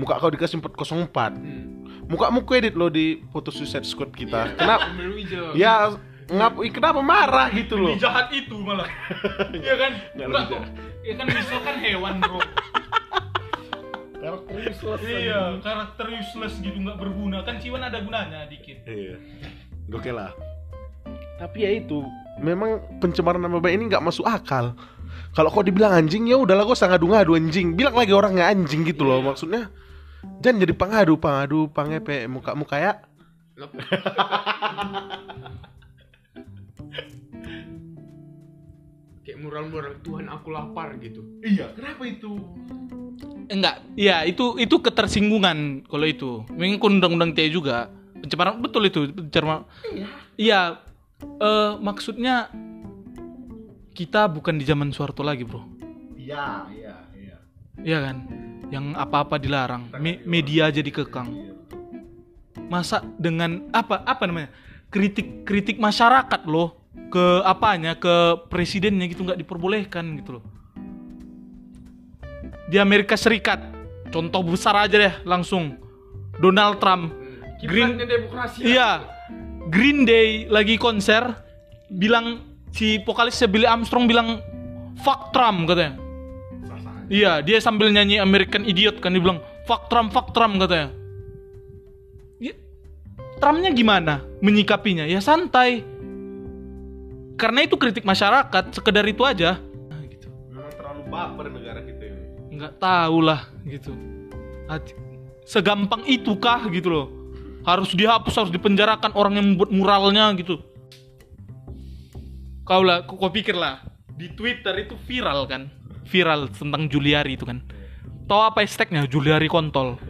Speaker 3: muka kau dikasih 404?
Speaker 1: Hmm.
Speaker 3: Muka mu edit lo di foto Suicide Squad kita. Kenapa? [LAUGHS]
Speaker 1: Pemilu hijau.
Speaker 3: ya ngap kenapa marah gitu loh?
Speaker 2: lebih jahat itu malah [LAUGHS] Iya kan
Speaker 3: Nggak
Speaker 2: Enggak,
Speaker 3: lebih
Speaker 2: ya kan Whistle kan hewan bro [LAUGHS] iya karakter useless gitu nggak berguna kan Ciwan ada gunanya dikit
Speaker 3: Iya. Oke lah. Tapi ya itu, memang pencemaran nama baik ini nggak masuk akal. Kalau kau dibilang anjing ya udahlah kau sangat ngadu anjing. Bilang lagi orang nggak anjing gitu loh maksudnya. Jangan jadi pengadu, pengadu, pangepe muka muka ya. [LAUGHS]
Speaker 1: Kayak mural-mural Tuhan aku lapar gitu.
Speaker 3: Iya, kenapa itu?
Speaker 2: Enggak. Iya itu itu ketersinggungan kalau itu. Mengikut undang-undang TE juga. Pencemaran betul itu pencemaran. Iya. Eh, maksudnya kita bukan di zaman Soeharto lagi bro.
Speaker 3: Iya, iya, iya.
Speaker 2: Iya kan? Yang apa-apa dilarang. Me- media jadi kekang. Masa dengan apa apa namanya? Kritik kritik masyarakat loh. Ke apanya? Ke presidennya gitu nggak diperbolehkan gitu loh di Amerika Serikat contoh besar aja deh langsung Donald Trump Green
Speaker 1: Kiblatnya demokrasi.
Speaker 2: iya Green Day lagi konser bilang si vokalisnya Billy Armstrong bilang fuck Trump katanya. Iya, dia sambil nyanyi American Idiot kan dia bilang fuck Trump, fuck Trump katanya. Ya, Trumpnya gimana menyikapinya? Ya santai. Karena itu kritik masyarakat, sekedar itu aja. Nah, gitu.
Speaker 3: Memang terlalu baper negara.
Speaker 2: Nggak tahu lah gitu. Hati- Segampang itukah gitu loh. Harus dihapus, harus dipenjarakan orang yang membuat muralnya gitu. Kau lah, kau, kau pikir lah di Twitter itu viral kan? Viral tentang Juliari itu kan. Tahu apa hashtagnya? Juliari kontol.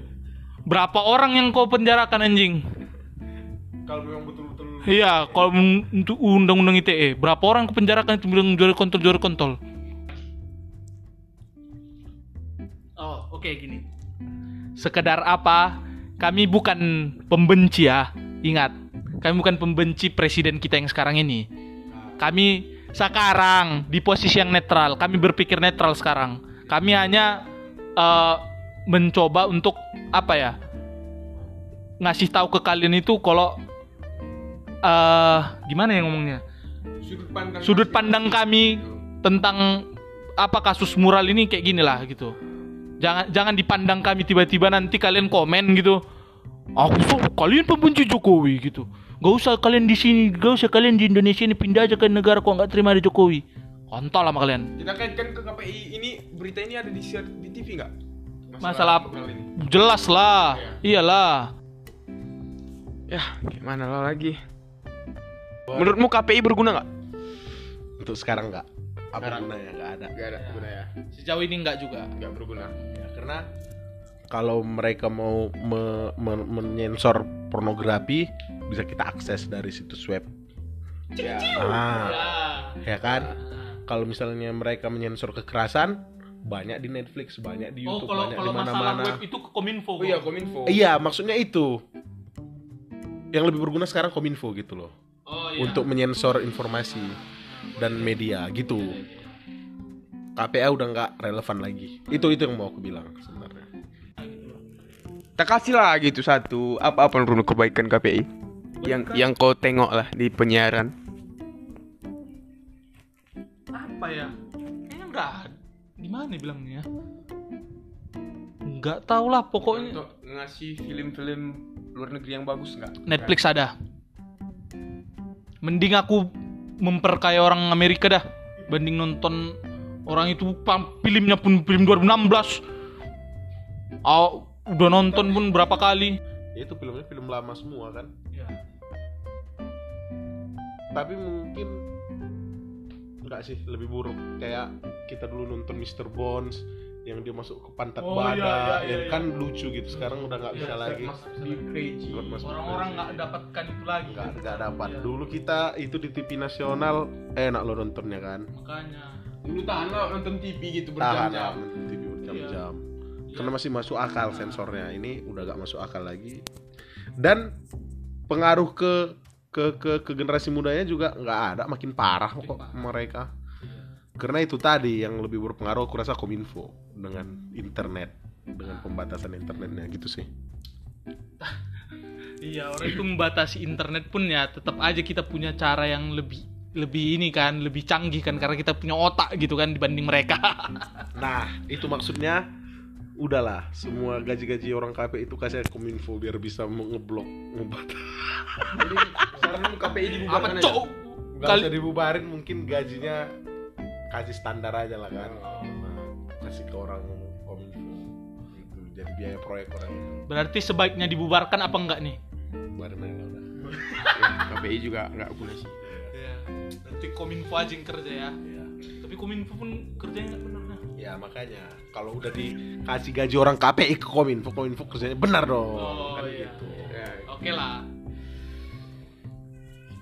Speaker 2: Berapa orang yang kau penjarakan anjing?
Speaker 3: Kalau memang betul-betul
Speaker 2: Iya, kalau untuk undang-undang ITE, berapa orang ke penjara kan itu bilang juara kontol, juara kontol. Oke gini. Sekedar apa? Kami bukan pembenci ya. Ingat, kami bukan pembenci presiden kita yang sekarang ini. Kami sekarang di posisi yang netral. Kami berpikir netral sekarang. Kami hanya eh, mencoba untuk apa ya? Ngasih tahu ke kalian itu kalau eh gimana ya ngomongnya?
Speaker 1: Sudut pandang
Speaker 2: Sudut pandang kami tentang apa kasus mural ini kayak gini lah gitu. Jangan jangan dipandang kami tiba-tiba nanti kalian komen gitu. Aku so, kalian pembenci Jokowi gitu. Gak usah kalian di sini, gak usah kalian di Indonesia ini pindah aja ke negara kok nggak terima ada Jokowi. Kontol sama kalian.
Speaker 1: Kita kaitkan ke KPI ini berita ini ada di share di TV nggak?
Speaker 2: Masalah
Speaker 1: mural ini.
Speaker 2: jelas lah. Iyalah.
Speaker 1: Ya, gimana lo lagi? Menurutmu KPI berguna nggak?
Speaker 3: untuk sekarang nggak. Apa gunanya nggak ada.
Speaker 1: Gak ada guna ya.
Speaker 2: Sejauh ini nggak juga.
Speaker 1: Gak berguna.
Speaker 3: Ya, karena kalau mereka mau me- men- menyensor pornografi bisa kita akses dari situs web.
Speaker 1: Ya.
Speaker 3: Ah, ya kan? Kalau misalnya mereka menyensor kekerasan banyak di Netflix, banyak di
Speaker 2: Oh,
Speaker 3: YouTube,
Speaker 2: kalau
Speaker 3: banyak di mana-mana.
Speaker 2: web itu ke Kominfo.
Speaker 1: Oh iya. Kominfo.
Speaker 3: Iya, maksudnya itu. Yang lebih berguna sekarang Kominfo gitu loh.
Speaker 2: Oh iya.
Speaker 3: Untuk menyensor informasi dan media gitu. KPA udah nggak relevan lagi. Itu itu yang mau aku bilang sebenarnya.
Speaker 1: Tak kasih lah gitu satu apa-apa menurut kebaikan KPI yang yang kau tengok lah di penyiaran.
Speaker 2: apa ya kayaknya enggak di mana bilangnya nggak tahu lah pokoknya
Speaker 1: Untuk ngasih film-film luar negeri yang bagus nggak?
Speaker 2: Netflix ada mending aku memperkaya orang Amerika dah banding nonton orang itu pam- filmnya pun film 2016 oh, udah nonton pun berapa kali
Speaker 3: Ya, itu filmnya film lama semua kan. Tapi mungkin enggak sih lebih buruk kayak kita dulu nonton Mr. Bones yang dia masuk ke pantat
Speaker 2: Oh,
Speaker 3: badak
Speaker 2: iya, iya,
Speaker 3: yang
Speaker 2: iya,
Speaker 3: kan lucu gitu. Sekarang udah nggak
Speaker 2: Iya,
Speaker 3: bisa lagi.
Speaker 2: Orang-orang nggak dapatkan itu lagi
Speaker 3: nggak nggak dapat.
Speaker 2: Iya.
Speaker 3: dulu kita itu di TV nasional enak lo nontonnya kan?
Speaker 2: Makanya.
Speaker 1: Dulu tahan lah nonton TV gitu
Speaker 3: tahan
Speaker 1: berjam-jam.
Speaker 3: nonton TV berjam-jam. Karena masih masuk akal sensornya. Ini udah gak masuk akal lagi. Dan pengaruh ke ke ke, ke generasi mudanya juga nggak ada. Makin parah kok mereka karena itu tadi yang lebih berpengaruh aku rasa kominfo dengan internet dengan pembatasan internetnya gitu sih [LAUGHS]
Speaker 2: Iya orang itu membatasi internet pun ya tetap aja kita punya cara yang lebih lebih ini kan lebih canggih kan karena kita punya otak gitu kan dibanding mereka. [LAUGHS]
Speaker 3: nah itu maksudnya udahlah semua gaji-gaji orang KP itu kasih ke kominfo biar bisa ngeblok ngebat
Speaker 1: Jadi sekarang KPI
Speaker 2: Apa
Speaker 1: dibubarkan aja.
Speaker 2: cowok?
Speaker 3: Gak
Speaker 2: Kali-
Speaker 3: dibubarin mungkin gajinya kasih standar aja lah kan kasih ke orang kominfo gitu jadi biaya proyek orang itu
Speaker 2: Berarti sebaiknya dibubarkan apa enggak nih?
Speaker 3: bubarin aja lah udah [LAUGHS]
Speaker 1: Ya, KPI juga nggak guna sih.
Speaker 2: Iya. Nanti kominfo aja yang kerja ya.
Speaker 3: ya.
Speaker 2: Tapi kominfo pun kerjanya nggak benar nah.
Speaker 3: ya makanya kalau udah dikasih gaji orang KPI ke kominfo kominfo kerjanya benar dong
Speaker 2: Oh,
Speaker 3: kan
Speaker 2: iya.
Speaker 3: gitu
Speaker 1: Ya.
Speaker 2: Oke lah.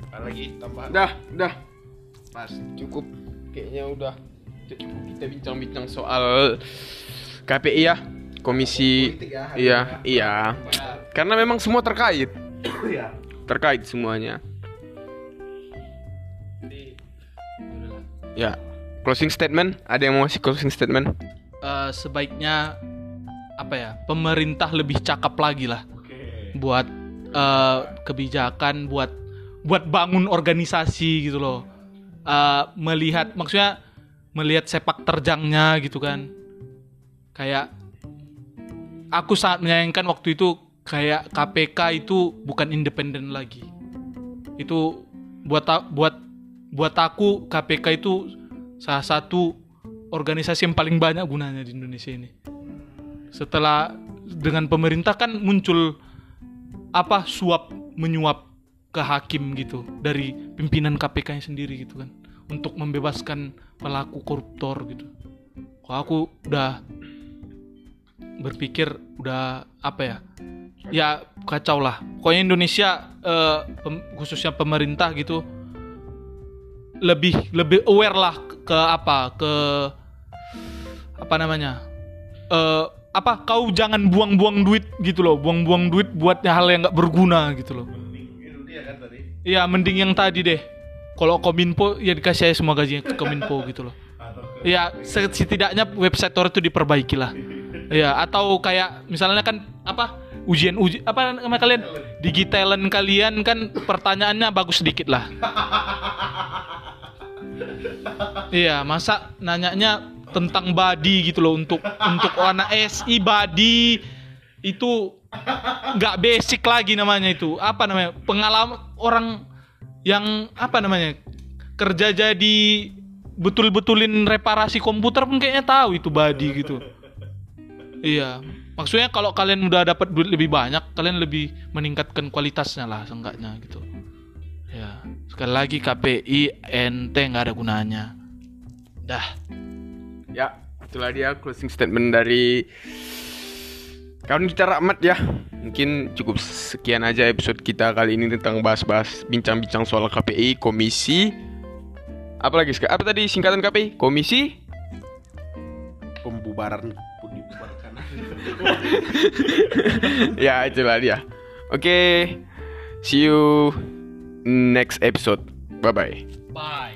Speaker 3: Apa lagi tambahan
Speaker 1: Udah, udah.
Speaker 3: pas
Speaker 1: Cukup. Kayaknya udah cukup kita bincang-bincang soal KPI ya. Komisi
Speaker 3: Politik ya,
Speaker 1: Iya,
Speaker 3: ini
Speaker 1: iya. Karena memang semua terkait. [COUGHS]
Speaker 3: ya
Speaker 1: Terkait semuanya.
Speaker 2: Jadi.
Speaker 1: Ya. Closing statement, ada yang mau ngasih closing statement?
Speaker 2: Eh, sebaiknya apa ya? Pemerintah lebih cakap lagi lah
Speaker 3: oke
Speaker 2: buat eh, kebijakan buat buat bangun organisasi gitu loh eh, melihat maksudnya melihat sepak terjangnya gitu kan. Kayak aku sangat menyayangkan waktu itu kayak KPK itu bukan independen lagi. Itu buat buat buat aku KPK itu salah satu organisasi yang paling banyak gunanya di Indonesia ini. Setelah dengan pemerintah kan muncul apa suap menyuap ke hakim gitu dari pimpinan KPK nya sendiri gitu kan untuk membebaskan pelaku koruptor gitu. Kalau aku udah berpikir udah apa ya? Ya kacau lah. Pokoknya Indonesia eh, pem- khususnya pemerintah gitu lebih lebih aware lah ke apa ke apa namanya eh apa kau jangan buang-buang duit gitu loh buang-buang duit buat hal yang nggak berguna gitu loh Iya mending yang tadi deh. Kalau kominfo ya dikasih aja semua gajinya ke kominfo gitu loh. Iya setidaknya website Tor itu diperbaiki lah. Iya atau kayak misalnya kan apa ujian uji apa nama kalian? Digitalan kalian kan pertanyaannya bagus sedikit lah. Iya, masa nanyanya tentang body gitu loh untuk untuk anak SI body itu nggak basic lagi namanya itu. Apa namanya? Pengalaman orang yang apa namanya? kerja jadi betul-betulin reparasi komputer pun kayaknya tahu itu body gitu. Iya. Maksudnya kalau kalian udah dapat duit lebih banyak, kalian lebih meningkatkan kualitasnya lah seenggaknya gitu. Ya, sekali lagi KPI ente nggak ada gunanya. Dah.
Speaker 1: Ya, itulah dia closing statement dari kawan kita Rahmat ya. Mungkin cukup sekian aja episode kita kali ini tentang bahas-bahas bincang-bincang soal KPI, komisi. Apa lagi? Ska? Apa tadi singkatan KPI? Komisi?
Speaker 3: Pembubaran dibubarkan. [LAUGHS]
Speaker 1: ya, itulah dia. Oke. See you next episode. Bye bye.
Speaker 2: Bye.